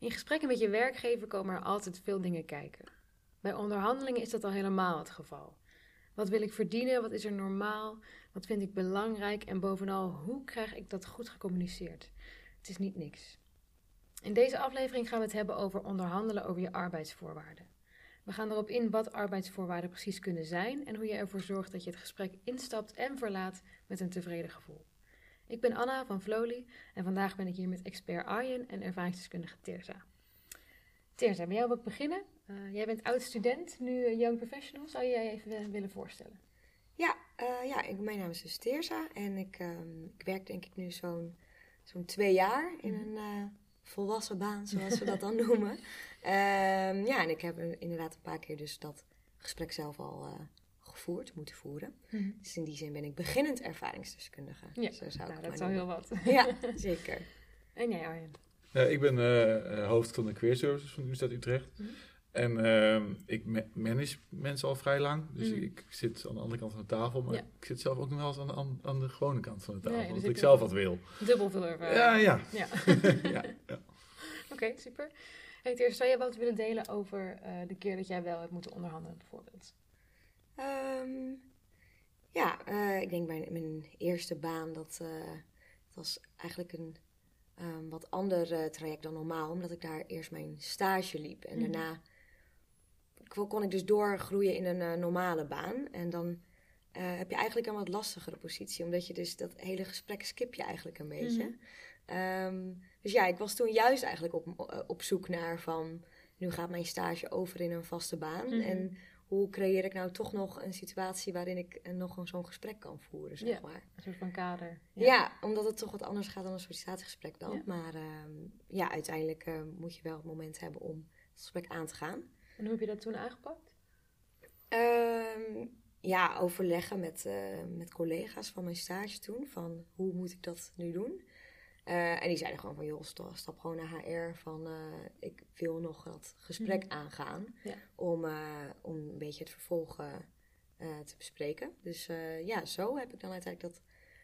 In gesprekken met je werkgever komen er altijd veel dingen kijken. Bij onderhandelingen is dat al helemaal het geval. Wat wil ik verdienen? Wat is er normaal? Wat vind ik belangrijk? En bovenal, hoe krijg ik dat goed gecommuniceerd? Het is niet niks. In deze aflevering gaan we het hebben over onderhandelen over je arbeidsvoorwaarden. We gaan erop in wat arbeidsvoorwaarden precies kunnen zijn en hoe je ervoor zorgt dat je het gesprek instapt en verlaat met een tevreden gevoel. Ik ben Anna van Vloli en vandaag ben ik hier met expert Arjen en ervaringsdeskundige Terza. Terza, bij jou wil ik beginnen. Uh, jij bent oud-student, nu uh, young professional. Zou je jij even willen voorstellen? Ja, uh, ja ik, mijn naam is dus Terza en ik, um, ik werk denk ik nu zo'n zo'n twee jaar in een volwassen baan, zoals we dat dan noemen. Um, ja, en ik heb inderdaad een paar keer dus dat gesprek zelf al uh, gevoerd, moeten voeren. Mm. Dus in die zin ben ik beginnend ervaringsdeskundige. Ja, Zo zou nou, dat is al heel wat. Ja, zeker. En jij Arjen? Ja, ik ben uh, hoofd van de Queer Services van de Universiteit Utrecht. Mm. En uh, ik manage mensen al vrij lang. Dus mm. ik, zit aan de andere kant van de tafel. Maar ik zit zelf ook nog wel eens aan, aan, aan de gewone kant van de tafel. Nee, dus ik zelf wat wil. Dubbel veel ervaring. Ja, ja. ja. ja, ja. Oké, okay, super. Hey, eerst zou je wat willen delen over uh, de keer dat jij wel hebt moeten onderhandelen, bijvoorbeeld? Um, ja, uh, ik denk mijn, mijn eerste baan, dat, uh, dat was eigenlijk een um, wat ander traject dan normaal. Omdat ik daar eerst mijn stage liep. En mm. daarna kon ik dus doorgroeien in een normale baan. En dan heb je eigenlijk een wat lastigere positie. Omdat je dus dat hele gesprek skip je eigenlijk een beetje. Mm um, dus ja, ik was toen juist eigenlijk op, eh, op zoek naar van... nu gaat mijn stage over in een vaste baan. Mhm. En hoe creëer ik nou toch nog een situatie waarin ik nog zo'n gesprek kan voeren, zeg ja, maar. Een soort van kader. Ja. ja. omdat het toch wat anders gaat dan een sollicitatiegesprek dan. Ja. Maar uh, ja, uiteindelijk uh, moet je wel het moment hebben om het gesprek aan te gaan. En hoe heb je dat toen aangepakt? Uh, ja, overleggen met, uh, met collega's van mijn stage toen. Van hoe moet ik dat nu doen? Uh, en die zeiden gewoon van, joh, stap, gewoon naar HR van, uh, ik wil nog dat gesprek mm. aangaan ja. om, uh, om een beetje het vervolg te bespreken. Dus ja, zo heb ik dan uiteindelijk dat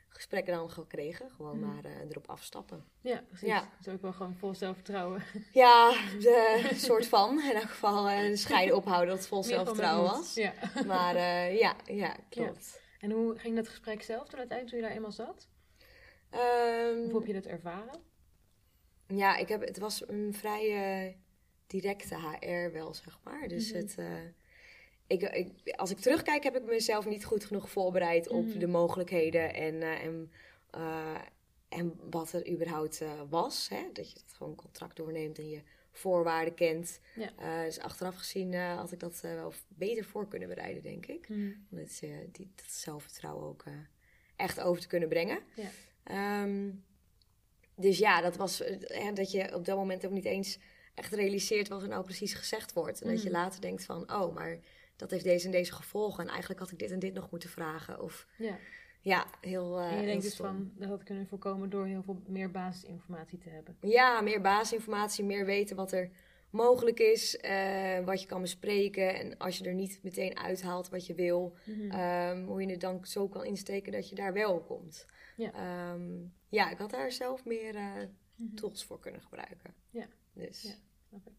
gesprek dan gekregen. Gewoon mm. maar erop afstappen. Ja, precies. Ja. Dus ook wel gewoon vol zelfvertrouwen. Ja, een soort van. In elk geval de scheiden ophouden dat het vol zelfvertrouwen was. Ja. Maar ja, ja, klopt. Ja. En hoe ging dat gesprek zelf toen uiteindelijk toen je daar eenmaal zat? Um, Hoe heb je dat ervaren? Ja, ik heb, het was een vrij uh, directe HR wel, zeg maar. Dus mm -hmm. het, uh, ik, ik, als ik terugkijk, heb ik mezelf niet goed genoeg voorbereid op mm -hmm. de mogelijkheden en, uh, en, en wat er überhaupt was. Hè? Dat je dat gewoon contract doorneemt en je voorwaarden kent. Ja. dus achteraf gezien had ik dat wel beter voor kunnen bereiden, denk ik. Mm -hmm. Om het, die, dat zelfvertrouwen ook echt over te kunnen brengen. Ja. Um, dus ja, dat was hè, dat je op dat moment ook niet eens echt realiseert wat er nou precies gezegd wordt. En dat je mm. later denkt van, oh, maar dat heeft deze en deze gevolgen. En eigenlijk had ik dit en dit nog moeten vragen. Of ja, ja heel. Uh, en je denkt dus van dat had kunnen voorkomen door heel veel meer basisinformatie te hebben. Ja, meer basisinformatie, meer weten wat er mogelijk is, uh, wat je kan bespreken. En als je er niet meteen uithaalt wat je wil, mm -hmm. um, hoe je het dan zo kan insteken dat je daar wel komt. Ja, um, ja ik had daar zelf meer uh, mm -hmm. tools voor kunnen gebruiken. Ja. Dus. Ja, snap ik.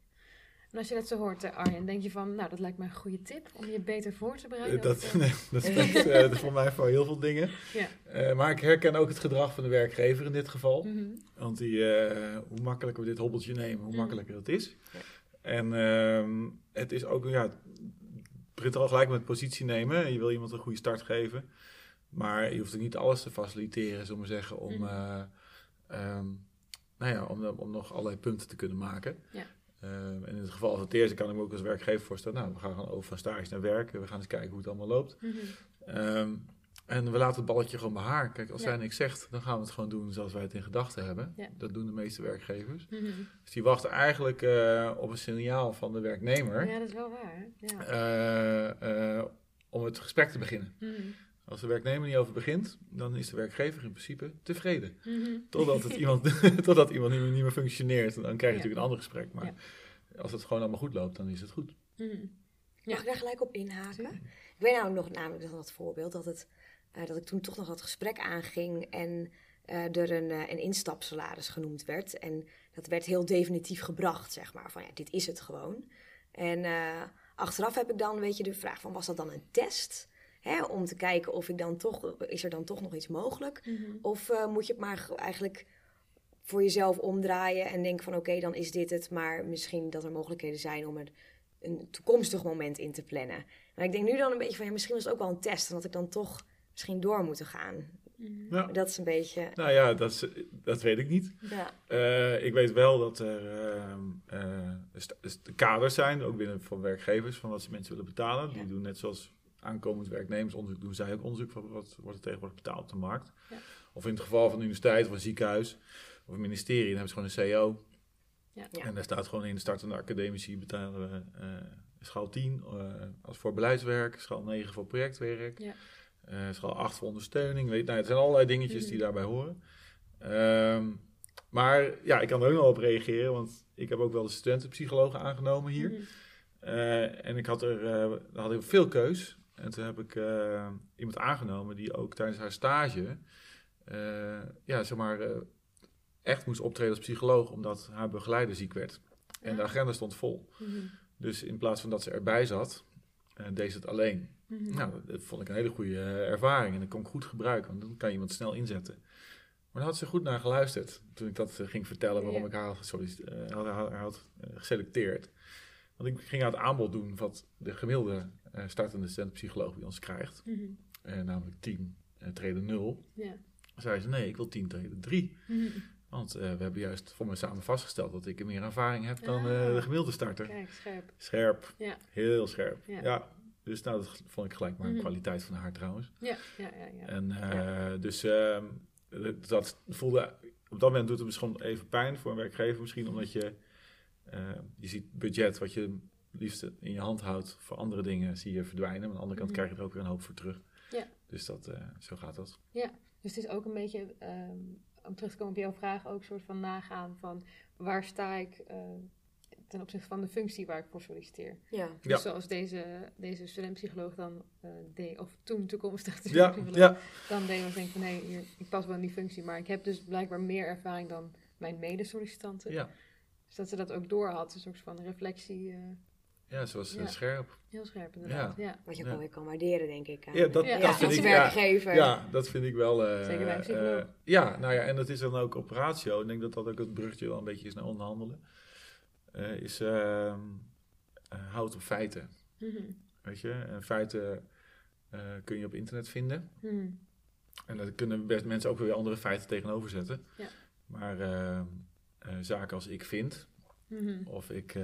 En als je dat zo hoort, uh, Arjen, denk je van, nou, dat lijkt me een goede tip om je beter voor te bereiden? Dat, of, nee, dat is voor mij voor heel veel dingen. Ja. Uh, maar ik herken ook het gedrag van de werkgever in dit geval. Mm -hmm. Want die, uh, hoe makkelijker we dit hobbeltje nemen, hoe mm. makkelijker het is. Ja. En ehm, het is ook, ja, het begint al gelijk met positie nemen. Je wil iemand een goede start geven. Maar je hoeft ook niet alles te faciliteren, zullen we zeggen, om, uh, um, nou ja, om, om nog allerlei punten te kunnen maken. Ja. Um, en in het geval van het eerste kan ik me ook als werkgever voorstellen, nou, we gaan gewoon over van stage naar werken, we gaan eens kijken hoe het allemaal loopt. Mm -hmm. um, en we laten het balletje gewoon bij haar. Kijk, als ja. zij niks zegt, dan gaan we het gewoon doen zoals wij het in gedachten hebben. Ja. Dat doen de meeste werkgevers. Mm -hmm. Dus die wachten eigenlijk uh, op een signaal van de werknemer. Ja, dat is wel waar. Ja. Uh, uh, om het gesprek te beginnen. Mm -hmm. Als de werknemer niet over begint, dan is de werkgever in principe tevreden. Mm -hmm. Totdat, het iemand, totdat iemand niet meer, niet meer functioneert. En dan krijg je ja. natuurlijk een ander gesprek. Maar ja. als het gewoon allemaal goed loopt, dan is het goed. Mm -hmm. Mag ik daar gelijk op inhaken? Ja. Ik weet nou nog namelijk dat, dat voorbeeld, dat, het, uh, dat ik toen toch nog dat gesprek aanging. En uh, er een, een instapsalaris genoemd werd. En dat werd heel definitief gebracht, zeg maar. Van ja, dit is het gewoon. En achteraf heb ik dan, weet je, de vraag van, was dat dan een test? Hè, om te kijken of ik dan toch, is er dan toch nog iets mogelijk? Mhm. Of moet je het maar eigenlijk voor jezelf omdraaien en denken van oké, dan is dit het. Maar misschien dat er mogelijkheden zijn om er een toekomstig moment in te plannen. Maar ik denk nu dan een beetje van ja, misschien was het ook wel een test. En dat ik dan toch misschien door moeten gaan. Mhm. Ja. Dat is een beetje. Nou ja, dat, is, dat weet ik niet. Ja. Uh, ik weet wel dat er uh, uh, kaders zijn, ook binnen van werkgevers, van wat ze mensen willen betalen. Die doen net zoals aankomend werknemers onderzoek doen zij ook onderzoek van wat wordt er tegenwoordig betaald op de markt. Ja. Of in het geval van de universiteit of een ziekenhuis of een ministerie, dan hebben ze gewoon een CEO. Ja. En daar staat gewoon in de startende academici betalen we uh, schaal 10 uh, eh, als voor beleidswerk, schaal 9 voor projectwerk, ja. uh, schaal 8 voor ondersteuning. Weet, nou, het zijn allerlei dingetjes die mhm. daarbij horen. Um, maar ja, ik kan er ook nog op reageren, want ik heb ook wel de studentenpsychologen aangenomen hier. Mm en ik had er had ik veel keus. En toen heb ik iemand aangenomen die ook tijdens haar stage, ja, zeg maar echt moest optreden als psycholoog omdat haar begeleider ziek werd. En de agenda stond vol. Mhm. Dus in plaats van dat ze erbij zat, deed ze het alleen. Mhm. Nou, dat vond ik een hele goede ervaring en dat kon ik goed gebruiken, want dan kan je iemand snel inzetten. Maar daar had ze goed naar geluisterd toen ik dat ging vertellen waarom ik haar had, had, had geselecteerd. Want ik ging haar het aanbod doen wat de gemiddelde startende studentpsycholoog bij ons krijgt. Mm namelijk 10 treden 0. Yeah. Zei ze, nee, ik wil 10 treden 3. Want uh, we hebben juist voor me samen vastgesteld dat ik meer ervaring heb dan uh, de gemiddelde starter. Kijk, scherp. Scherp. Ja. Heel scherp. Ja. Dus nou, dat vond ik gelijk maar een mhm. kwaliteit van haar trouwens. Ja, ja, ja. ja. En uh, dus ehm, dat voelde... Op dat moment doet het misschien even pijn voor een werkgever. Misschien omdat je... je ziet budget wat je liefst in je hand houdt voor andere dingen zie je verdwijnen. Maar aan de andere kant mhm. krijg je er ook weer een hoop voor terug. Ja. Dus dat, zo gaat dat. Ja, dus het is ook een beetje... Um, om terug te komen op jouw vraag, ook een soort van nagaan van waar sta ik uh, ten opzichte van de functie waar ik voor solliciteer. Ja. Dus zoals deze, deze studentpsycholoog dan uh, deed, of toen toekomstig ja. ja. dan deed ik denk van hé, hey, ik pas wel in die functie, maar ik heb dus blijkbaar meer ervaring dan mijn medesollicitanten. Ja. Dus dat ze dat ook door had, een soort van reflectie. Ja, zoals ja. scherp. Heel scherp, inderdaad. Ja. Wat je ook wel weer kan waarderen, denk ik. Ja, dat, dat vind ik, werkgever. Ja, dat vind ik wel... Uh, Zeker bij uh, Ja, nou ja, en dat is dan ook op ratio. Ik denk dat dat ook het brugje wel een beetje is naar onderhandelen. Uh, is uh, houd op feiten. Mm -hmm. Weet je, en feiten kun je op internet vinden. Mm -hmm. En daar kunnen best mensen ook weer andere feiten tegenover zetten. Ja. Maar zaken als ik vind... Mm -hmm. Of ik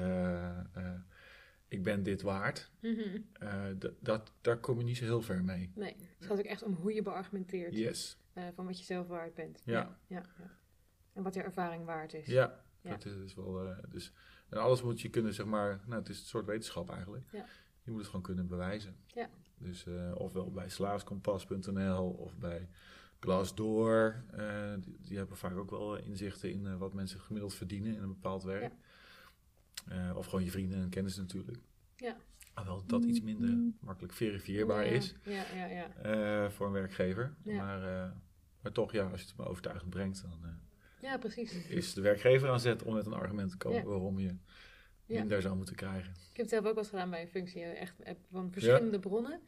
ik ben dit waard, mhm. eh, dat, daar kom je niet zo heel ver mee. Nee, het gaat ook echt om hoe je beargumenteert yes. Uh, van wat je zelf waard bent. Ja. Ja, ja. En wat je ervaring waard is. Ja, dat is wel... Uh, dus, en alles moet je kunnen, zeg maar... Nou, het is een soort wetenschap eigenlijk. Ja. Je moet het gewoon kunnen bewijzen. Ja. Dus ofwel bij slaafskompas.nl of bij Glassdoor. Die, die, hebben vaak ook wel inzichten in wat mensen gemiddeld verdienen in een bepaald werk. Uh, of gewoon je vrienden en kennis natuurlijk. Ja. Alhoewel dat iets minder mm. makkelijk verifieerbaar is ja, ja, ja. Uh, voor een werkgever. Maar, uh, maar toch, ja, als je het maar overtuigend brengt, dan ja, precies. is de werkgever aan zet om met een argument te komen waarom je minder zou moeten krijgen. Ik heb het zelf ook wel eens gedaan bij een functie. Echt van verschillende bronnen.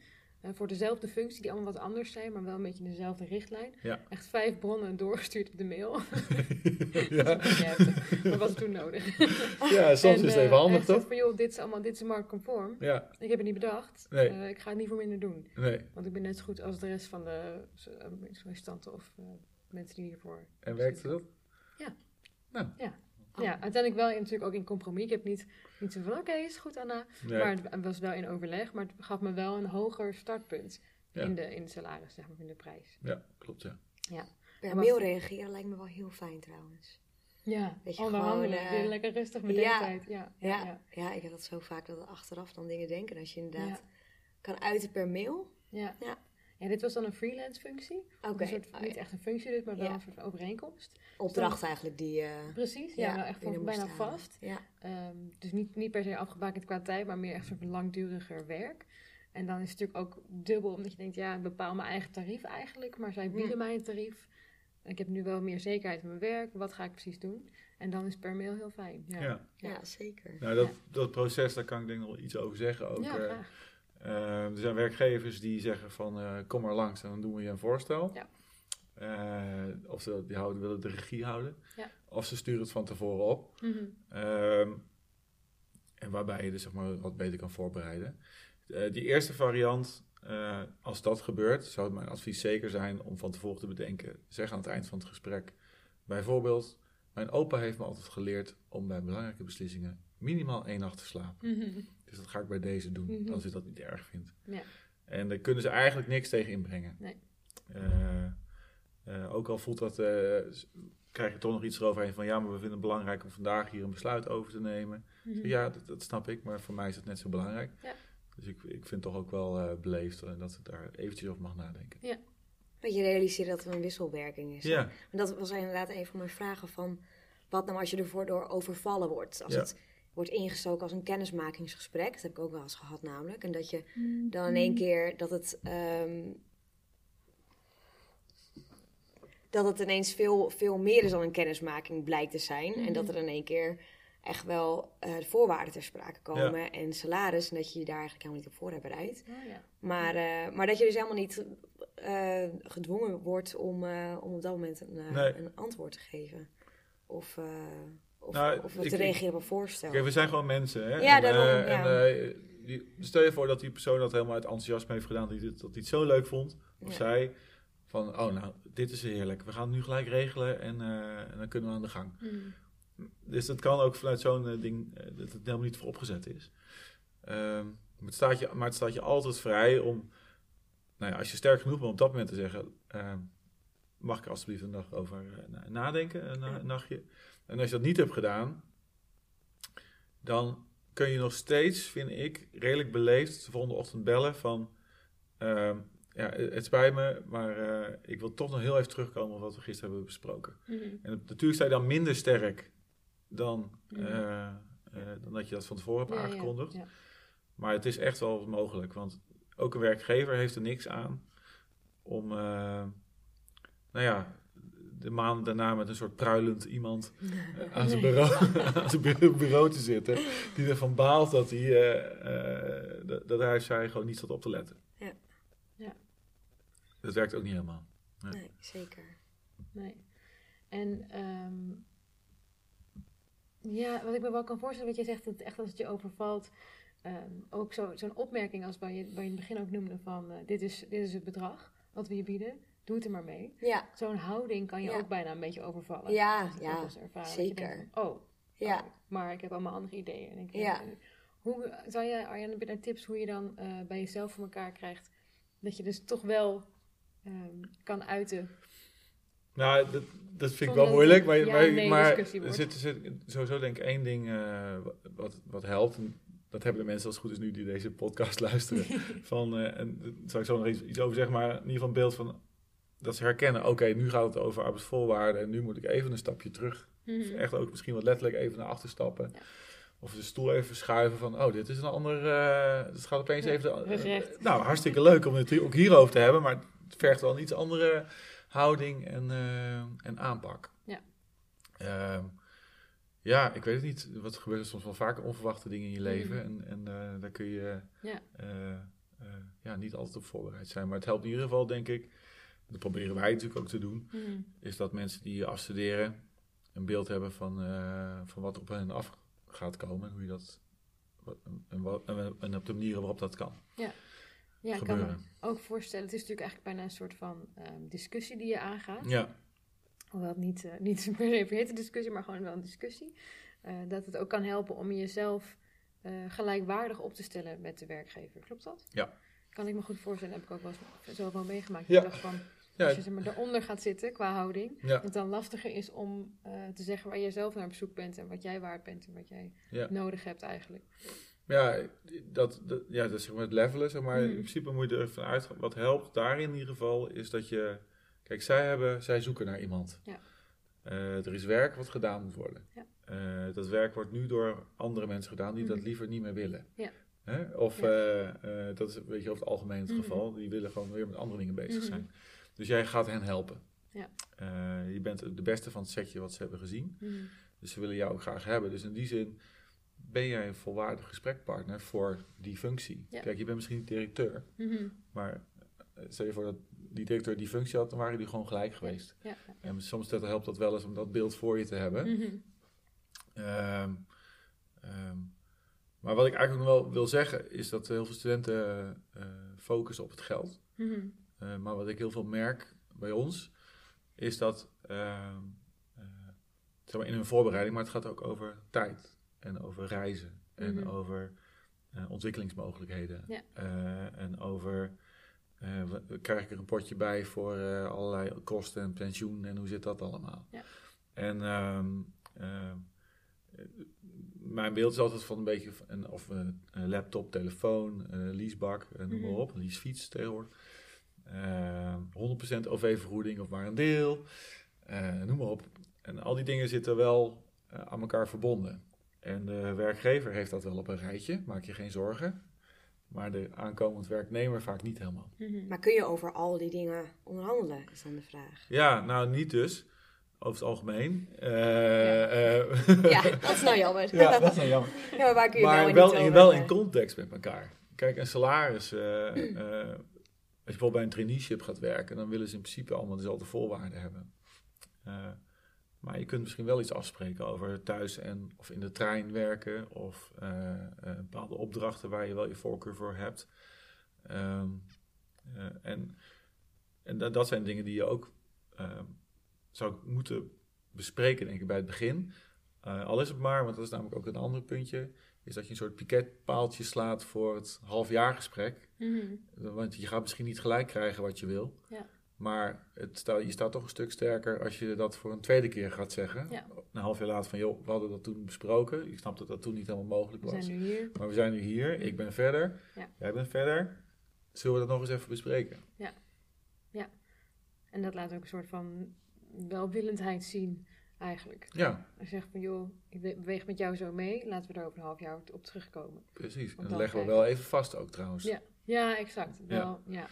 Voor dezelfde functie, die allemaal wat anders zijn, maar wel een beetje dezelfde richtlijn. Ja. Echt vijf bronnen doorgestuurd op de mail. ja. maar was het toen nodig? ja, soms is het even handig, toch? Van, joh, dit is allemaal, dit is marktconform. Ja. Ik heb het niet bedacht. Nee. Uh, ik ga het niet voor minder doen. Nee. Want ik ben net zo goed als de rest van de uh, sollicitanten of mensen die hiervoor... En werkte dat? Ja. Nou. Ja. Ja, uiteindelijk wel in, natuurlijk ook in compromis. Ik heb niet, niet zo van, oké, is goed Anna. Maar het was wel in overleg. Maar het gaf me wel een hoger startpunt in, de, in de salaris, zeg maar, in de prijs. Ja, klopt, ja. Ja, ja mail reageren lijkt me wel heel fijn trouwens. Ja, Weet je, onderhandelen, gewoon, uh, lekker rustig met ja, ja, ja, ja, ja. ik heb dat zo vaak dat we achteraf dan dingen denken. Als je inderdaad kan uiten per mail. Ja. ja. Ja, dit was dan een freelance functie. Oké. Okay. Oh, niet echt een functie dus, maar wel een soort overeenkomst. Opdracht eigenlijk die... Uh, Precies, ja, ja echt voor bijna vast. Ja. Um, dus niet, niet per se afgebakend qua tijd, maar meer echt soort langduriger werk. En dan is het natuurlijk ook dubbel, omdat je denkt, ja, ik bepaal mijn eigen tarief eigenlijk, maar zij bieden mij een tarief ik heb nu wel meer zekerheid in mijn werk. Wat ga ik precies doen? En dan is per mail heel fijn. Ja, ja. ja zeker. Nou, dat, dat proces, daar kan ik denk ik nog iets over zeggen. Ook, ja, uh, er zijn werkgevers die zeggen van uh, kom maar langs en dan doen we je een voorstel. Ja. Uh, of ze die houden, willen de regie houden. Ja. Of ze sturen het van tevoren op. Mm -hmm. en waarbij je dus zeg maar wat beter kan voorbereiden. die eerste variant, als dat gebeurt, zou mijn advies zeker zijn om van tevoren te bedenken. Zeg aan het eind van het gesprek. Bijvoorbeeld, mijn opa heeft me altijd geleerd om bij belangrijke beslissingen minimaal één nacht te slapen. Mm -hmm. Dus dat ga ik bij deze doen, mm -hmm. als u dat niet erg vindt. Ja. En daar kunnen ze eigenlijk niks tegen inbrengen. Nee. Uh, uh, ook al voelt dat, uh, krijg je toch nog iets eroverheen van ja, maar we vinden het belangrijk om vandaag hier een besluit over te nemen. Mm -hmm. Ja, dat, dat, snap ik, maar voor mij is het net zo belangrijk. Ja. Dus ik, ik vind het toch ook wel beleefd dat ze daar eventjes over mag nadenken. Ja. Dat je realiseert dat er een wisselwerking is. Ja. En dat was inderdaad een van mijn vragen van... wat nou als je ervoor door overvallen wordt? Als ja. het wordt ingestoken als een kennismakingsgesprek. Dat heb ik ook wel eens gehad namelijk. En dat je dan in één keer dat het... Um, dat het ineens veel, veel meer is dan een kennismaking blijkt te zijn. En dat er in één keer echt wel uh, voorwaarden ter sprake komen. En salaris. En dat je je daar eigenlijk helemaal niet op voor hebt bereid. Oh, ja. maar, uh, maar dat je dus helemaal niet uh, gedwongen wordt om, om op dat moment een, nee. een antwoord te geven. Of... Of, nou, of te reageren op een voorstel. Kijk, we zijn gewoon mensen. Hè? Ja, en, daarom. Ja. En, uh, stel je voor dat die persoon dat helemaal uit enthousiasme heeft gedaan, dat hij het, dat hij het zo leuk vond. Of ja. zij van, oh nou, dit is heerlijk. We gaan het nu gelijk regelen en, uh, en dan kunnen we aan de gang. Mm. Dus dat kan ook vanuit zo'n ding, dat het helemaal niet voor opgezet is. Ehm, maar, het staat je, maar het staat je altijd vrij om, nou ja, als je sterk genoeg bent op dat moment te zeggen, ehm, mag ik alsjeblieft een dag over nadenken, een, een nachtje. En als je dat niet hebt gedaan, dan kun je nog steeds, vind ik, redelijk beleefd de volgende ochtend bellen van... Uh, ja, het spijt me, maar uh, ik wil toch nog heel even terugkomen op wat we gisteren hebben besproken. Mm -hmm. En natuurlijk sta je dan minder sterk dan, mm -hmm. uh, dan dat je dat van tevoren hebt ja, aangekondigd. Ja, ja. Maar het is echt wel mogelijk, want ook een werkgever heeft er niks aan om, nou ja, de maand daarna met een soort pruilend iemand uh, aan, zijn bureau, aan zijn bureau te zitten. Die ervan baalt dat hij, uh, uh, dat, hij zei gewoon niet zat op te letten. Ja. ja. Dat werkt ook niet helemaal. Nee, nee zeker. Nee. En um, ja, wat ik me wel kan voorstellen, wat je zegt, dat echt als het je overvalt, um, ook zo'n zo opmerking als waar je, waar je in het begin ook noemde van, dit, is, dit is het bedrag wat we je bieden doe het er maar mee. Ja. Zo'n houding kan je ook bijna een beetje overvallen. Ja, ja zeker. oh, ja. Oh, maar ik heb allemaal andere ideeën. En ik ja. hoe zou je, Arjan, een tips hoe je dan uh, bij jezelf voor elkaar krijgt dat je dus toch wel um, kan uiten? Nou, dat, dat vind ik wel moeilijk, maar, ja, maar, nee, maar er zit, zit sowieso denk ik één ding uh, wat, wat helpt. En dat hebben de mensen als het goed is nu die deze podcast luisteren. van, uh, en daar zal ik zo nog iets, iets over zeggen, maar in ieder geval een beeld van dat ze herkennen, oké, nu gaat het over arbeidsvoorwaarden en nu moet ik even een stapje terug. Mm -hmm. Echt ook misschien wat letterlijk even naar achter stappen. Ja. Of de stoel even verschuiven van, oh, dit is een ander, uh, het gaat opeens ja, even... Uh, nou, hartstikke leuk om het ook hierover te hebben, maar het vergt wel een iets andere houding en, uh, en aanpak. Ja. Ehm, ja, ik weet het niet. Wat gebeurt er soms wel vaker onverwachte dingen in je leven. Mm -hmm. En, en daar kun je ja. ja, niet altijd op voorbereid zijn. Maar het helpt in ieder geval, denk ik, dat proberen wij natuurlijk ook te doen, mm. is dat mensen die afstuderen een beeld hebben van, uh, van wat op hen af gaat komen en hoe je dat en, en, en, op de manieren waarop dat kan. Ja, ja ik kan me ook voorstellen. Het is natuurlijk eigenlijk bijna een soort van um, discussie die je aangaat. Ja. Hoewel het niet, uh, niet per se een discussie, maar gewoon wel een discussie. Uh, dat het ook kan helpen om jezelf gelijkwaardig op te stellen met de werkgever. Klopt dat? Ja. Kan ik me goed voorstellen, heb ik ook wel zo wel meegemaakt. Ja. Van, ja. Als je zeg maar, eronder gaat zitten qua houding, ja. dat het dan lastiger is om uh, te zeggen waar je zelf naar op zoek bent en wat jij waard bent en wat jij ja. nodig hebt eigenlijk. Ja, dat, dat, ja, dat is zeg maar het levelen, zeg maar. Mm. In principe moet je ervan uitgaan. Wat helpt daar in ieder geval is dat je... Kijk, zij, hebben, zij zoeken naar iemand. Ja. Uh, er is werk wat gedaan moet worden. Ja. Uh, dat werk wordt nu door andere mensen gedaan die mm. dat liever niet meer willen. Ja. Hè? Of dat is weet je, over het algemeen het mm. geval. Die willen gewoon weer met andere dingen bezig mm. zijn. Dus jij gaat hen helpen. Ja. je bent de beste van het setje wat ze hebben gezien. Mhm. Dus ze willen jou ook graag hebben. Dus in die zin ben jij een volwaardig gesprekpartner voor die functie. Ja. Kijk, je bent misschien niet directeur, Mhm. maar eh, stel je voor dat die directeur die functie had, dan waren jullie gewoon gelijk geweest. Ja. En soms dat helpt dat wel eens om dat beeld voor je te hebben. Mhm. Ehm, maar wat ik eigenlijk nog wel wil zeggen, is dat heel veel studenten eh, focussen op het geld. Mhm. Eh, maar wat ik heel veel merk bij ons, is dat, eh, zeg maar in hun voorbereiding, maar het gaat ook over tijd en over reizen en Mhm. over eh, ontwikkelingsmogelijkheden Ja. Eh, en over, eh, krijg ik er een potje bij voor eh, allerlei kosten en pensioen en hoe zit dat allemaal? Ja. En ehm, ehm, eh, mijn beeld is altijd van een beetje een, of een, laptop, telefoon, eh, leasebak, eh, noem maar op, een leasefiets tegenwoordig. Eh, 100% OV-vergoeding of maar een deel, eh, noem maar op. En al die dingen zitten wel eh, aan elkaar verbonden. En de werkgever heeft dat wel op een rijtje, maak je geen zorgen. Maar de aankomend werknemer vaak niet helemaal. Mhm. Maar kun je over al die dingen onderhandelen, is dan de vraag. Ja, nou niet dus, over het algemeen. Eh, eh, Ja, dat is nou jammer. ja, dat is nou jammer. Ja, maar waar kun je wel maar en wel, niet in, wel in context met elkaar. Kijk, een salaris, eh, eh, als je bijvoorbeeld bij een traineeship gaat werken, dan willen ze in principe allemaal dezelfde voorwaarden hebben. Eh, maar je kunt misschien wel iets afspreken over thuis en of in de trein werken of eh, eh, bepaalde opdrachten waar je wel je voorkeur voor hebt. Ehm, eh, en en dat, dat zijn dingen die je ook zou moeten bespreken, denk ik, bij het begin. Eh, al is het maar, want dat is namelijk ook een ander puntje, is dat je een soort piketpaaltje slaat voor het halfjaargesprek. Mhm. Want je gaat misschien niet gelijk krijgen wat je wil. Ja. Maar het sta, je staat toch een stuk sterker als je dat voor een tweede keer gaat zeggen. Ja. Een half jaar later van, joh, we hadden dat toen besproken. Ik snap dat dat toen niet helemaal mogelijk We was. zijn nu hier. Maar we zijn nu hier, ik ben verder, Ja. jij bent verder. Zullen we dat nog eens even bespreken? En dat laat ook een soort van welwillendheid zien, eigenlijk. Ja, Hij zegt van, joh, ik be- beweeg met jou zo mee. Laten we daar over een half jaar op terugkomen. precies. En dat leggen we wel even vast ook trouwens. Ja, ja exact. Wel, ja.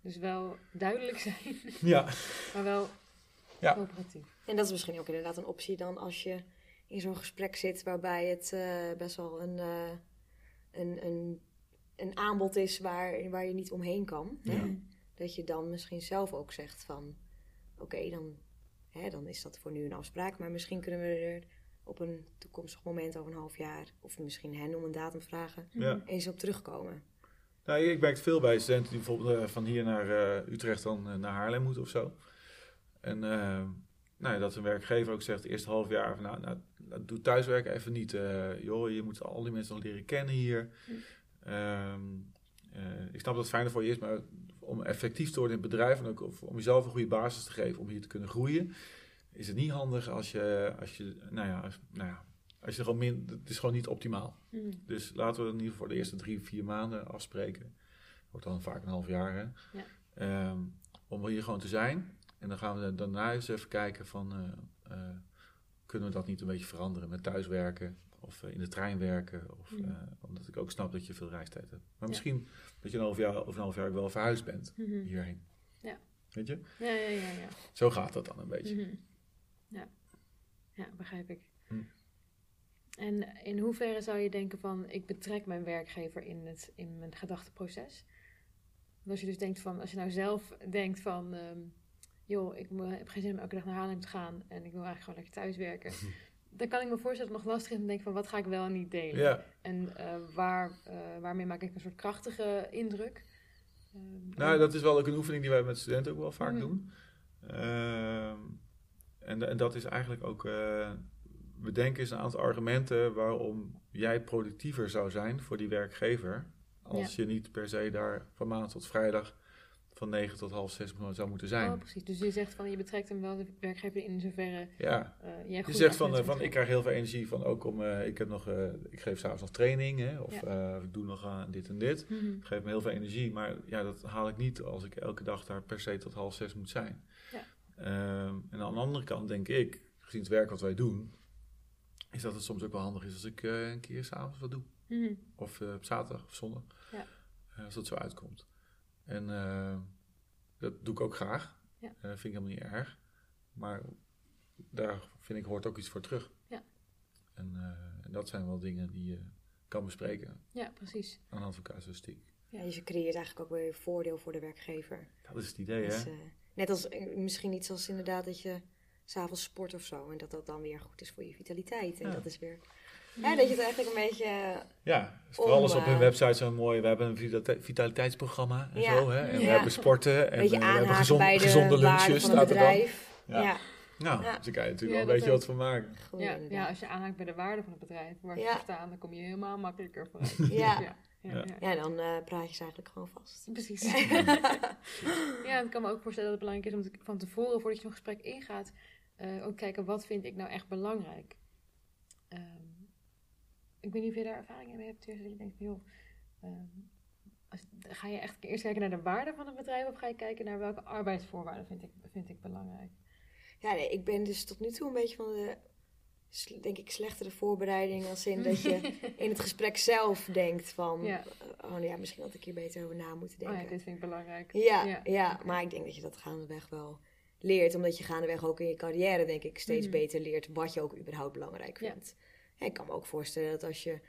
Dus wel duidelijk zijn, Ja. maar wel Ja. coöperatief. En dat is misschien ook inderdaad een optie dan als je in zo'n gesprek zit waarbij het eh, best wel een, eh, een, een, een aanbod is waar, waar je niet omheen kan. hè? Ja. Dat je dan misschien zelf ook zegt van oké, dan, hè, dan is dat voor nu een afspraak. Maar misschien kunnen we er op een toekomstig moment over een half jaar, of misschien hen om een datum vragen, Ja. eens op terugkomen. Nou, ik merk het veel bij studenten die bijvoorbeeld eh, van hier naar eh, Utrecht dan eh, naar Haarlem moeten of zo. En nou, ja, dat een werkgever ook zegt, eerst half jaar, van, nou, nou, nou, doe thuiswerken even niet. eh, joh, je moet al die mensen nog leren kennen hier. Hm. Ehm, eh, ik snap dat het fijner voor je is, maar om effectief te worden in het bedrijf en ook om jezelf een goede basis te geven om hier te kunnen groeien, is het niet handig als je, als je nou ja, als, nou ja, als je gewoon min, het is gewoon niet optimaal. Mhm. Dus laten we in ieder geval voor de eerste drie, vier maanden afspreken. Wordt dan vaak een half jaar, hè? Ja. Ehm, om hier gewoon te zijn. En dan gaan we daarna eens even kijken van... eh, eh, kunnen we dat niet een beetje veranderen met thuiswerken... of eh, in de trein werken. Of, Mhm. eh, omdat ik ook snap dat je veel reistijd hebt. Maar Ja. misschien dat je een half jaar, over een half jaar wel verhuisd bent Mhm. hierheen. Ja. Weet je? Ja, ja, ja, ja. Zo gaat dat dan een beetje. Mhm. Ja. ja, begrijp ik. Hm. En in hoeverre zou je denken van, ik betrek mijn werkgever in, het, in mijn gedachteproces? Want Als je dus denkt van, als je nou zelf denkt van, ehm, joh, ik heb geen zin om elke dag naar Haarlem te gaan en ik wil eigenlijk gewoon lekker thuiswerken. Dan kan ik me voorstellen dat het nog lastig is om te denken van, wat ga ik wel en niet delen? Ja, En eh, waar, eh, waarmee maak ik een soort krachtige indruk? Ehm, Nou, dat is wel ook een oefening die wij met studenten ook wel vaak Mhm. doen. Ehm, en, en dat is eigenlijk ook, eh bedenken eens een aantal argumenten waarom jij productiever zou zijn voor die werkgever. Als je niet per se daar van maandag tot vrijdag van 9 tot half 6 zou moeten zijn. Oh, precies. Dus je zegt van, je betrekt hem wel de werkgever in zoverre ja, eh jij je zegt van, eh, van ik krijg heel veel energie van ook om, eh, ik, heb nog, ik geef s'avonds nog training hè, of Ja. ik doe nog dit en dit. Het geeft me heel veel energie, maar ja, dat haal ik niet als ik elke dag daar per se tot half zes moet zijn. Ja. Ehm, en aan de andere kant denk ik, gezien het werk wat wij doen, is dat het soms ook wel handig is als ik een keer s'avonds wat doe. Mhm. Of op zaterdag of zondag. Ja. Als dat zo uitkomt. En eh, dat doe ik ook graag. Ja. Eh, vind ik helemaal niet erg. maar daar vind ik hoort ook iets voor terug. Ja. En, uh, en dat zijn wel dingen die je kan bespreken. Ja, precies. Aan de hand van casuïstiek. Ja, dus je creëert eigenlijk ook weer voordeel voor de werkgever. Dat is het idee, dus, hè? Uh, net als misschien iets als inderdaad dat je s'avonds sport of zo. En dat dat dan weer goed is voor je vitaliteit. En dat is weer ja, dat je het eigenlijk een beetje. Ja, vooral als op hun website zo mooi. We hebben een vitaliteitsprogramma en zo. Hè? En we hebben sporten. En we hebben gezond, gezonde lunches. Staat er dan. Ja. Nou, dus daar kan je natuurlijk wel een beetje wat van maken. ja, ja, als je aanhaakt bij de waarde van het bedrijf waar ze staan, dan kom je helemaal makkelijker vooruit. ja. Ja, ja. dan uh, praat je ze eigenlijk gewoon vast. Precies. ja, en ik kan me ook voorstellen dat het belangrijk is om te, van tevoren, voordat je een gesprek ingaat, uh, ook kijken wat vind ik nou echt belangrijk. Um, ik weet niet of je daar ervaring mee hebt, dat je denkt, joh, um, als, ga je echt eerst kijken naar de waarde van het bedrijf of ga je kijken naar welke arbeidsvoorwaarden vind ik, vind ik belangrijk? Ja, nee, ik ben dus tot nu toe een beetje van de, denk ik, slechtere voorbereiding. Als in dat je in het gesprek zelf denkt van, ja. oh ja, misschien had ik hier beter over na moeten denken. Oh ja, dit vind ik belangrijk. Ja, ja, ja, maar ik denk dat je dat gaandeweg wel leert. Omdat je gaandeweg ook in je carrière, denk ik, steeds mhm. beter leert wat je ook überhaupt belangrijk vindt. Ik kan me ook voorstellen dat als je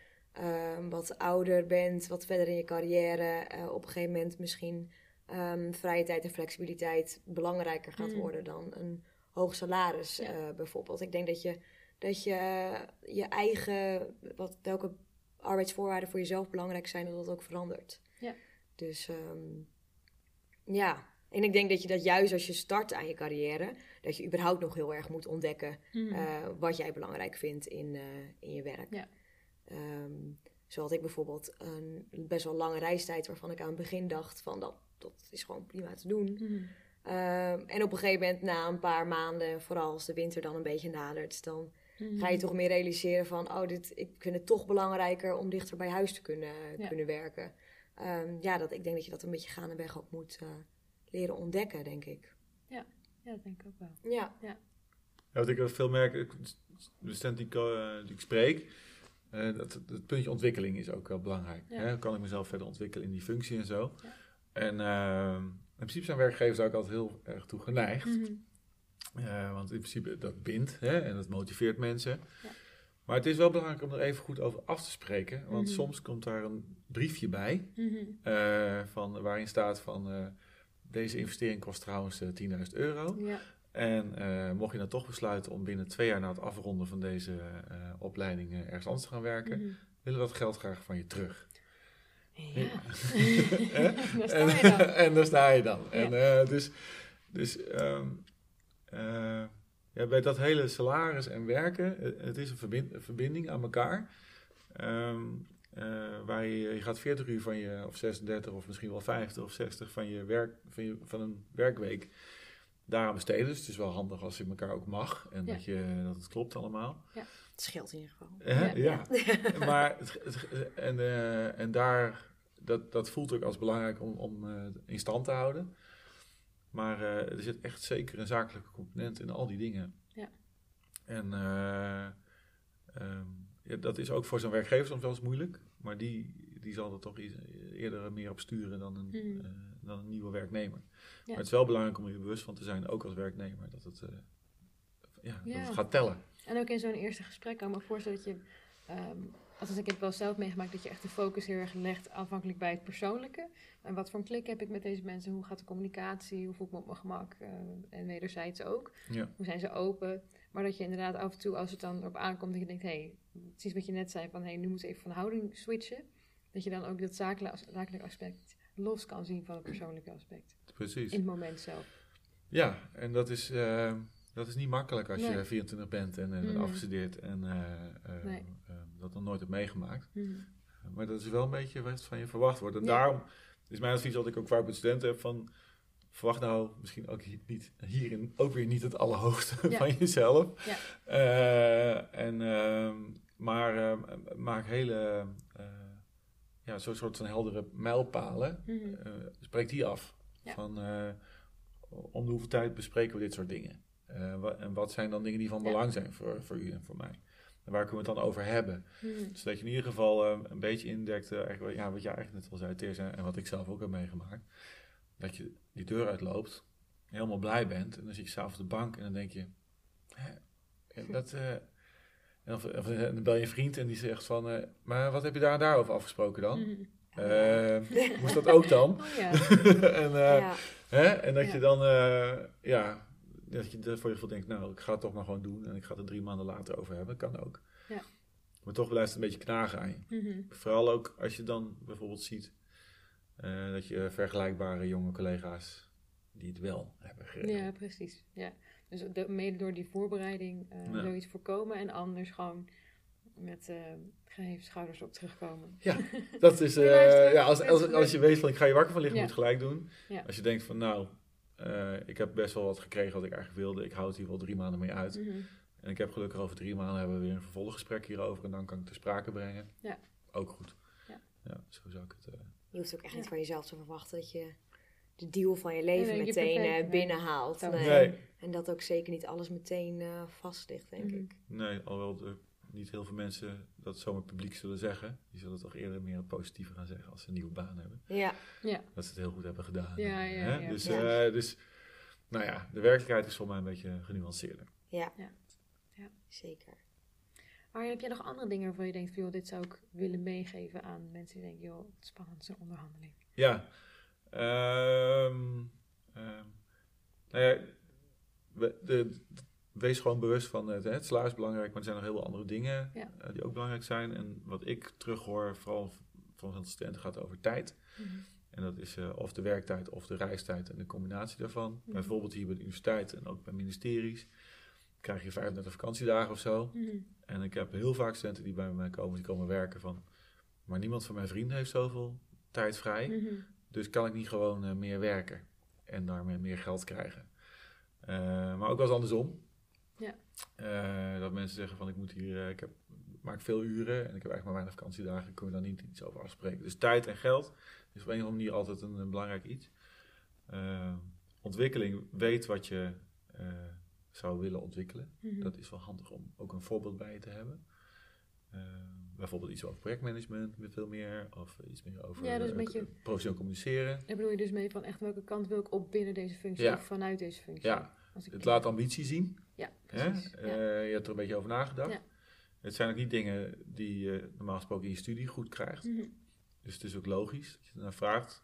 um, wat ouder bent, wat verder in je carrière, uh, op een gegeven moment misschien um, vrije tijd en flexibiliteit belangrijker gaat mhm. worden dan een hoog salaris uh, bijvoorbeeld. Ik denk dat je, dat je je eigen, wat, welke arbeidsvoorwaarden voor jezelf belangrijk zijn, dat dat ook verandert. Ja. Dus um, ja, en ik denk dat je dat juist als je start aan je carrière, dat je überhaupt nog heel erg moet ontdekken mm. uh, wat jij belangrijk vindt in, uh, in je werk. Ja. Um, zo had ik bijvoorbeeld een best wel lange reistijd waarvan ik aan het begin dacht van dat, dat is gewoon prima te doen. Mm. Um, en op een gegeven moment, na een paar maanden, vooral als de winter dan een beetje nadert, dan mm. ga je toch meer realiseren van, oh, dit, ik vind het toch belangrijker om dichter bij huis te kunnen, ja. kunnen werken. Um, ja, dat, ik denk dat je dat een beetje gaandeweg ook moet, uh, leren ontdekken, denk ik. Ja, ja dat denk ik ook wel. Ja. ja. ja wat ik veel merk, de student die, uh, die ik spreek, uh, dat het puntje ontwikkeling is ook wel belangrijk. Ja. Hè? Kan ik mezelf verder ontwikkelen in die functie en zo? Ja. En uh, in principe zijn werkgevers ook altijd heel erg toe geneigd. Mm -hmm. uh, want in principe dat bindt hè? en dat motiveert mensen. Ja. Maar het is wel belangrijk om er even goed over af te spreken. Want mm -hmm. soms komt daar een briefje bij. Mm -hmm. van, waarin staat van deze investering kost trouwens 10.000 euro. Ja. En uh, mocht je dan toch besluiten om binnen twee jaar na het afronden van deze uh, opleiding uh, ergens anders te gaan werken, mm -hmm. willen we dat geld graag van je terug. Ja. en, en daar sta je dan. Ja. En, dus dus um, ja, bij dat hele salaris en werken, het is een, verbind, een verbinding aan elkaar. Um, waar je, je gaat 40 uur van je, of 36 of misschien wel 50 of 60 van je werk, van, je, van een werkweek daaraan besteden. Dus het is wel handig als je elkaar ook mag en ja. dat, je, dat het klopt allemaal. Ja, het scheelt in ieder geval. Uh, ja, ja. maar het, het, en, uh, en daar, dat, dat voelt ook als belangrijk om, om uh, in stand te houden. Maar er zit echt zeker een zakelijke component in al die dingen. Ja. En um, ja, dat is ook voor zo'n werkgever soms wel eens moeilijk. Maar die, die zal er toch eerder meer op sturen dan een, mm. dan een nieuwe werknemer. Ja. Maar het is wel belangrijk om je bewust van te zijn, ook als werknemer, dat het, uh, ja, ja. dat het gaat tellen. En ook in zo'n eerste gesprek kan ik me voorstellen dat je, um, althans ik heb wel zelf meegemaakt, dat je echt de focus heel erg legt aanvankelijk bij het persoonlijke. En wat voor een klik heb ik met deze mensen? Hoe gaat de communicatie? Hoe voel ik me op mijn gemak? Uh, en wederzijds ook. Ja. Hoe zijn ze open? Maar dat je inderdaad af en toe, als het dan op aankomt, dat je denkt, hé, hey, precies wat je net zei, van hé, hey, nu moet je even van houding switchen. Dat je dan ook dat zakelijke aspect los kan zien van het persoonlijke aspect. Precies. In het moment zelf. Ja, en dat is, uh, dat is niet makkelijk als nee. je 24 bent en uh, mm. afgestudeerd en uh, nee. dat nog nooit hebt meegemaakt. Mm. maar dat is wel een beetje wat van je verwacht wordt. En ja. daarom is mijn advies dat ik ook vaak met studenten heb van... Verwacht nou misschien ook niet, hierin ook weer niet het allerhoogste ja. van jezelf. Ja. en, ehm, maar maak hele ja, zo'n soort van heldere mijlpalen. Mm -hmm. uh, spreek die af. Ja. Van om de hoeveel tijd bespreken we dit soort dingen? En wat zijn dan dingen die van belang zijn voor, voor u en voor mij? En waar kunnen we het dan over hebben? Mhm. Zodat je in ieder geval een beetje indekt, ja, wat jij eigenlijk net al zei, Teers, en wat ik zelf ook heb meegemaakt. Dat je die deur uitloopt helemaal blij bent. En dan zit je s'avonds op de bank en dan denk je, hè, dat... Uh, of, of, dan bel je een vriend en die zegt van, uh, maar wat heb je daar en daarover afgesproken dan? Mm. Uh, moest dat ook dan? Oh, ja. en, ja. Hè? en dat je dan, ja, dat je voor je gevoel denkt, nou, ik ga het toch maar gewoon doen en ik ga het er drie maanden later over hebben, kan ook. Ja. Maar toch blijft het een beetje knagen aan je. Mm-hmm. Vooral ook als je dan bijvoorbeeld ziet dat je vergelijkbare jonge collega's die het wel hebben gedaan. Ja, precies. Ja. Dus de, mede door die voorbereiding uh, ja. zoiets voorkomen en anders gewoon met uh, geheven schouders op terugkomen. Ja, dat is, uh, ja, als, als, als, je weet van ik ga je wakker van liggen, moet gelijk doen. Ja. Als je denkt van nou, ik heb best wel wat gekregen wat ik eigenlijk wilde, ik hou het hier wel drie maanden mee uit. Mm -hmm. En ik heb gelukkig over drie maanden hebben we weer een vervolggesprek hierover en dan kan ik te sprake brengen. Ja. Ook goed. Ja, ja zo zou ik het... je hoeft ook echt niet van jezelf te verwachten dat je de deal van je leven nee, meteen uh, binnenhaalt. Nee. En dat ook zeker niet alles meteen uh, vast ligt, denk mm. ik. Nee, alhoewel er niet heel veel mensen dat zomaar publiek zullen zeggen. Die zullen toch eerder meer het positieve gaan zeggen als ze een nieuwe baan hebben. Ja. ja. Dat ze het heel goed hebben gedaan. Ja, ja, ja. Dus, uh, dus, nou ja, de werkelijkheid is voor mij een beetje genuanceerder. Ja, ja. ja. zeker. Maar heb jij nog andere dingen waarvan je denkt, joh, dit zou ik willen meegeven aan mensen die denken, joh, het spannend, zo'n onderhandeling? Ja, Um, nou ja, de, wees gewoon bewust van het, het salaris is belangrijk, maar er zijn nog heel veel andere dingen uh, die ook belangrijk zijn. En wat ik terughoor, vooral van studenten, gaat over tijd. Mm -hmm. En dat is uh, of de werktijd of de reistijd en de combinatie daarvan. Mm -hmm. Bijvoorbeeld hier bij de universiteit en ook bij ministeries krijg je 35 vakantiedagen of zo. Mm -hmm. En ik heb heel vaak studenten die bij mij komen, die komen werken van... maar niemand van mijn vrienden heeft zoveel tijd vrij. Dus kan ik niet gewoon uh, meer werken en daarmee meer geld krijgen. Uh, maar ook wel eens andersom. Ja. Uh, dat mensen zeggen van ik moet hier, ik heb, maak veel uren en ik heb eigenlijk maar weinig vakantiedagen. Kunnen we daar niet iets over afspreken. Dus tijd en geld is op een of andere manier altijd een, een belangrijk iets. ontwikkeling, weet wat je zou willen ontwikkelen. Mm -hmm. Dat is wel handig om ook een voorbeeld bij je te hebben. Uh, bijvoorbeeld iets over projectmanagement, met veel meer. Of iets meer over ja, dus professioneel communiceren. Daar bedoel je dus mee van echt welke kant wil ik op binnen deze functie ja. of vanuit deze functie? Ja, het laat ambitie zien. Ja, precies. Uh, je hebt er een beetje over nagedacht. Ja. Het zijn ook niet dingen die je normaal gesproken in je studie goed krijgt. Mm -hmm. Dus het is ook logisch dat je ernaar vraagt.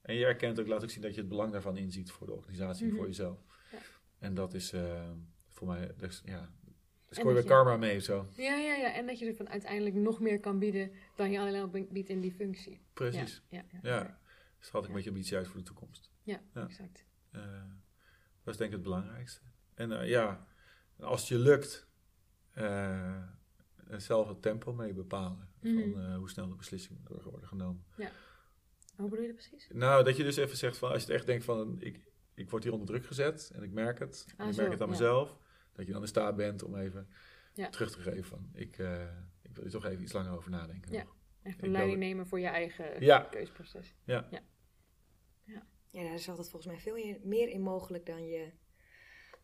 En je erkent ook, laat ook zien dat je het belang daarvan inziet voor de organisatie en mm -hmm. voor jezelf. En dat is uh, voor mij, dus, ja, dus gooi je karma mee zo. Ja, ja, ja. En dat je ervan uiteindelijk nog meer kan bieden dan je alleen al biedt in die functie. Precies. Ja, ja, ja. ja. Dus had ik een beetje ambitie uit voor de toekomst. Ja, exact. Uh, dat is denk ik het belangrijkste. En uh, ja, als het je lukt, uh, zelf het tempo mee bepalen. Mm -hmm. Van hoe snel de beslissingen worden genomen. Ja. Hoe bedoel je dat precies? Nou, dat je dus even zegt van, als je echt denkt van, ik, ik word hier onder druk gezet en ik merk het. En ah, ik merk het aan mezelf dat je dan in staat bent om even ja. terug te geven van ik, uh, ik wil er toch even iets langer over nadenken. Ja, echt een leiding nemen voor je eigen ja. keusproces. Ja. ja. Ja. ja, daar is altijd volgens mij veel meer in mogelijk dan je,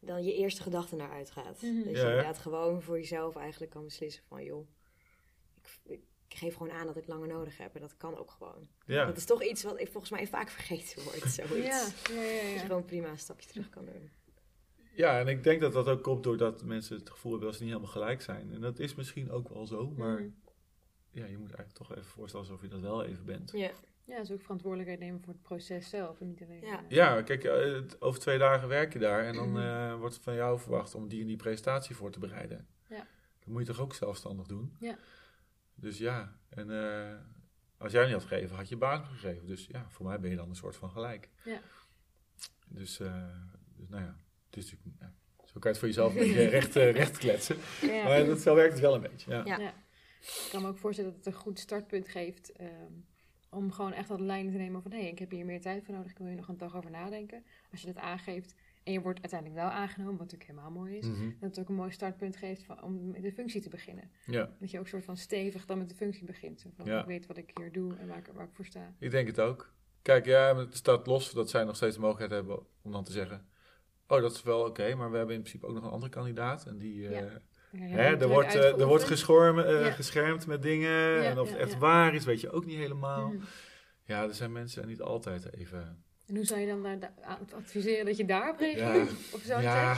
dan je eerste gedachte naar uitgaat. Mm -hmm. Dat je inderdaad gewoon voor jezelf eigenlijk kan beslissen van joh, ik, ik geef gewoon aan dat ik langer nodig heb. En dat kan ook gewoon. Ja. Dat is toch iets wat ik volgens mij vaak vergeten wordt. Zoiets. Ja, ja, ja, ja. Dat je gewoon prima een stapje terug kan doen. Ja, en ik denk dat dat ook komt doordat mensen het gevoel hebben dat ze niet helemaal gelijk zijn. En dat is misschien ook wel zo, maar mm. ja, je moet eigenlijk toch even voorstellen alsof je dat wel even bent. Ja, ja dus ook verantwoordelijkheid nemen voor het proces zelf en niet alleen... Ja, uh, ja kijk, uh, over twee dagen werk je daar en dan uh, wordt van jou verwacht om die en die presentatie voor te bereiden. Ja. Dat moet je toch ook zelfstandig doen? Ja. Dus ja, en als jij niet had gegeven, had je baas gegeven. Dus ja, voor mij ben je dan een soort van gelijk. Ja. Dus, dus nou ja, het is natuurlijk, ja, zo kan je het voor jezelf een beetje recht, uh, recht kletsen. Ja. Maar dat, zo werkt het wel een beetje. Ja. ja. Ik kan me ook voorstellen dat het een goed startpunt geeft um, om gewoon echt dat lijn te nemen van hé, hey, ik heb hier meer tijd voor nodig, ik wil hier nog een dag over nadenken. Als je dat aangeeft en je wordt uiteindelijk wel aangenomen, wat natuurlijk helemaal mooi is, mm dat het ook een mooi startpunt geeft van, om met de functie te beginnen. Ja. Dat je ook soort van stevig dan met de functie begint. Van, ja. Ik weet wat ik hier doe en waar ik, waar ik voor sta. Ik denk het ook. Kijk, ja, het staat los dat zij nog steeds de mogelijkheid hebben om dan te zeggen Oh, dat is wel oké, maar we hebben in principe ook nog een andere kandidaat. En die, ja. Uh, hè, er, wordt, uh, er wordt geschormen, uh, ja. geschermd met dingen. en of het echt waar is, weet je ook niet helemaal. Mm. Ja, er zijn mensen niet altijd even En hoe zou je dan daar adviseren dat je daarop reageert? Ja, of zo ja,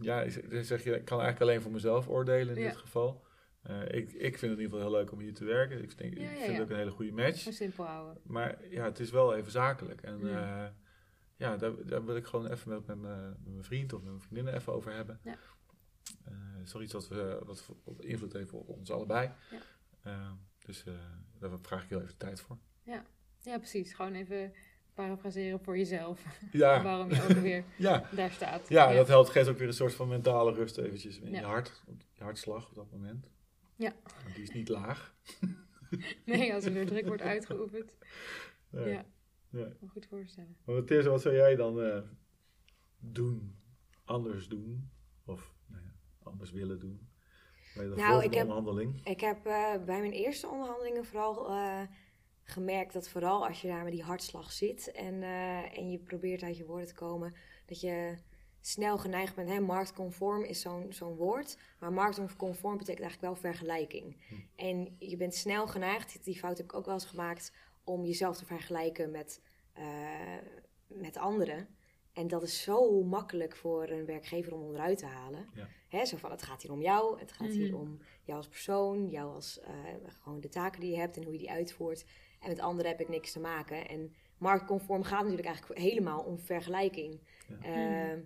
ja, zeg je, ik kan eigenlijk alleen voor mezelf oordelen in dit geval. Uh, ik, ik vind het in ieder geval heel leuk om hier te werken. Ik, denk, ik vind het ook een hele goede match. simpel houden. Maar ja, het is wel even zakelijk. En ja, uh, ja daar, daar, wil ik gewoon even met, met, mijn vriend of met mijn vriendinnen even over hebben. Ja. Uh, het is toch iets wat, we, wat invloed heeft op ons allebei. Ja. dus daar vraag ik heel even tijd voor. Ja. ja, precies. Gewoon even parafraseren voor jezelf. Ja. Waarom je ook weer ja. daar staat. Ja, dat helpt, geeft ook weer een soort van mentale rust eventjes in je hart. Je hartslag op dat moment. Ja. Want die is niet laag. nee, als er weer druk wordt uitgeoefend. Ja. ja. ja. goed voorstellen. Maar Matthias, wat zou jij dan uh, doen? Anders doen? Of nou ja, anders willen doen? Bij de nou, ik heb, onderhandeling? Ik heb uh, bij mijn eerste onderhandelingen vooral... Uh, gemerkt dat vooral als je daar met die hartslag zit en, uh, en je probeert uit je woorden te komen, dat je snel geneigd bent. Hè, marktconform is zo'n zo'n woord, maar marktconform betekent eigenlijk wel vergelijking. Hm. En je bent snel geneigd, die fout heb ik ook wel eens gemaakt, om jezelf te vergelijken met, uh, met anderen. En dat is zo makkelijk voor een werkgever om onderuit te halen. Ja. Hè, zo van, het gaat hier om jou, het gaat hier mhm. om jou als persoon, jou als uh, gewoon de taken die je hebt en hoe je die uitvoert. En met anderen heb ik niks te maken. En marktconform gaat natuurlijk eigenlijk helemaal om vergelijking. Ehm,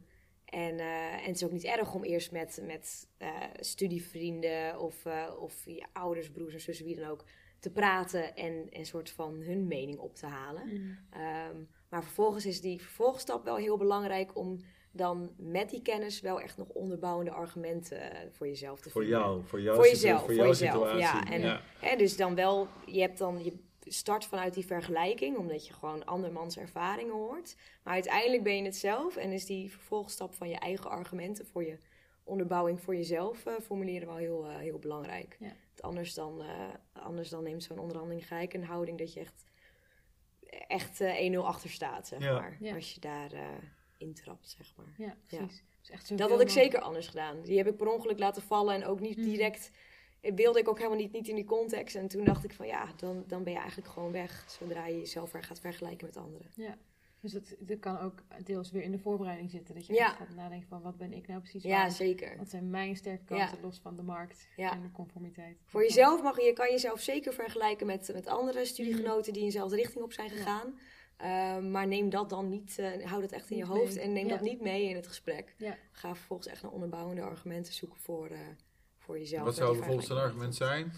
en, uh, en het is ook niet erg om eerst met, met uh, studievrienden of, uh, of je ouders, broers en zussen, wie dan ook, te praten en een soort van hun mening op te halen. Mm. Ehm, maar vervolgens is die vervolgstap wel heel belangrijk om dan met die kennis wel echt nog onderbouwende argumenten voor jezelf te voor vinden. Jou, voor jou, voor jezelf, voor, voor jezelf, ja. En, ja. Hè, dus dan wel, je hebt dan je start vanuit die vergelijking, omdat je gewoon andermans ervaringen hoort. Maar uiteindelijk ben je het zelf en is die vervolgstap van je eigen argumenten voor je onderbouwing voor jezelf uh, formuleren wel heel, uh, heel belangrijk. Ja. Anders, dan, uh, anders dan neemt zo'n onderhandeling gelijk een houding dat je echt, echt 1-0 achter staat, zeg maar. Als je daar intrapt, zeg maar. Ja, precies. Echt dat had ik zeker anders gedaan. Die heb ik per ongeluk laten vallen en ook niet mm. Wilde ik ook helemaal niet, niet in die context. En toen dacht ik van ja, dan, dan ben je eigenlijk gewoon weg zodra je jezelf gaat vergelijken met anderen. Ja, dus dat, dat kan ook deels weer in de voorbereiding zitten. Dat je ja. gaat nadenken van wat ben ik nou precies Ja, zeker. Wat zijn mijn sterke kanten los van de markt en de conformiteit. Voor jezelf mag je, kan jezelf zeker vergelijken met, met andere studiegenoten die in dezelfde richting op zijn gegaan. Ehm, maar neem dat dan niet, uh, hou dat echt in je hoofd en neem dat niet mee in het gesprek. Ga vervolgens echt naar onderbouwende argumenten zoeken voor, uh, voor jezelf. Wat zou bijvoorbeeld een argument zijn?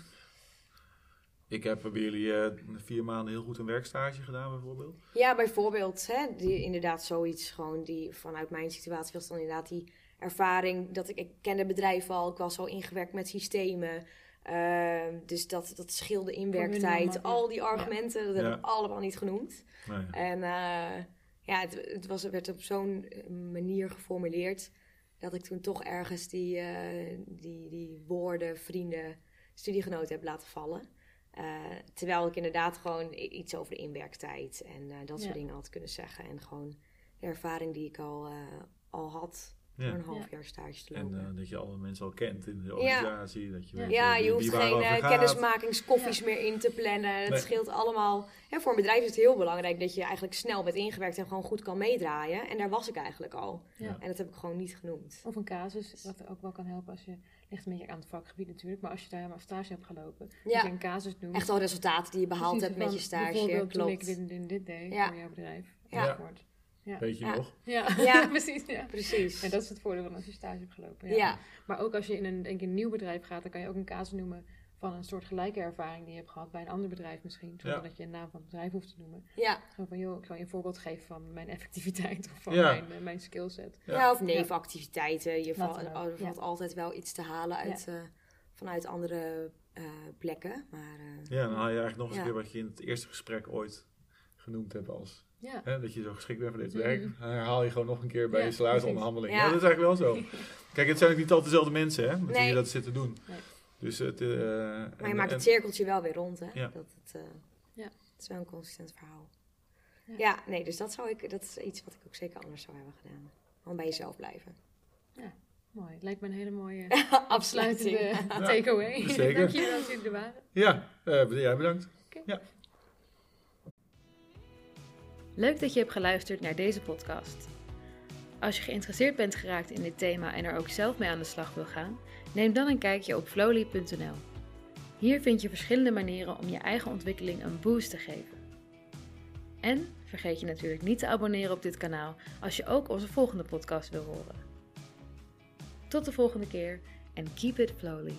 Ik heb bij jullie uh, vier maanden heel goed een werkstage gedaan, bijvoorbeeld. Ja, bijvoorbeeld. Hè, die, inderdaad, zoiets gewoon die vanuit mijn situatie was dan inderdaad die ervaring. Dat ik, ik kende bedrijf al, ik was al ingewerkt met systemen. Uh, dus dat, dat scheelde inwerktijd. Al die argumenten, dat heb ik allemaal niet genoemd. Nee. En uh, ja, het, het, was, werd op zo'n manier geformuleerd dat ik toen toch ergens die, uh, die, die woorden, vrienden, studiegenoten heb laten vallen. Uh, terwijl ik inderdaad gewoon iets over de inwerktijd en uh, dat soort dingen had kunnen zeggen. En gewoon de ervaring die ik al, al had, ja. een half jaar stage te lopen. En uh, dat je alle mensen al kent in de organisatie. Ja, dat je, weet, ja, je hoeft geen uh, kennismakingskoffies meer in te plannen. Het scheelt allemaal. Hè, voor een bedrijf is het heel belangrijk dat je eigenlijk snel bent ingewerkt en gewoon goed kan meedraaien. En daar was ik eigenlijk al. En dat heb ik gewoon niet genoemd. Of een casus, wat ook wel kan helpen als je ligt een beetje aan het vakgebied natuurlijk, maar als je daar helemaal stage hebt gelopen, ja. je een casus noemt. Echt al resultaten die je behaald hebt met je stage. Bijvoorbeeld klopt. toen ik dit, dit, dit deed voor jouw bedrijf. Ja. Ja. Weet je nog? Ja, ja. precies. Ja. precies. En dat is het voordeel van als je stage hebt gelopen. Ja. Maar ook als je in een, denk ik, een nieuw bedrijf gaat, dan kan je ook een casus noemen van een soort gelijke ervaring die je hebt gehad bij een ander bedrijf misschien. Zonder dat je een naam van het bedrijf hoeft te noemen. Ja. Gewoon van, joh, ik zal je een voorbeeld geven van mijn effectiviteit of van mijn, uh, mijn skillset. Ja, of nevenactiviteiten. Je valt, er valt altijd wel iets te halen uit, uh, vanuit andere uh, plekken. Maar, ja, dan haal je eigenlijk nog eens een keer wat je in het eerste gesprek ooit genoemd hebt als ja. Hè, dat je zo geschikt bent voor dit werk. Dan herhaal je gewoon nog een keer bij je salarisonderhandeling. Ja. ja. dat is eigenlijk wel zo. Kijk, het zijn ook niet altijd dezelfde mensen hè, met nee. wie je dat zitten doen. Nee. Dus het, uh, maar je maakt het cirkeltje wel weer rond. Hè? Ja. Dat het, uh, ja. het is wel een consistent verhaal. Ja. ja, nee, dus dat, zou ik, dat is iets wat ik ook zeker anders zou hebben gedaan. Gewoon bij jezelf blijven. Ja, mooi. Het lijkt me een hele mooie afsluitende takeaway. Zeker. Dank je wel dat jullie er waren. Ja, uh, jij bedankt. Okay. Ja. Leuk dat je hebt geluisterd naar deze podcast. Als je geïnteresseerd bent geraakt in dit thema en er ook zelf mee aan de slag wil gaan, neem dan een kijkje op flowly.nl. Hier vind je verschillende manieren om je eigen ontwikkeling een boost te geven. En vergeet je natuurlijk niet te abonneren op dit kanaal als je ook onze volgende podcast wil horen. Tot de volgende keer en keep it flowly.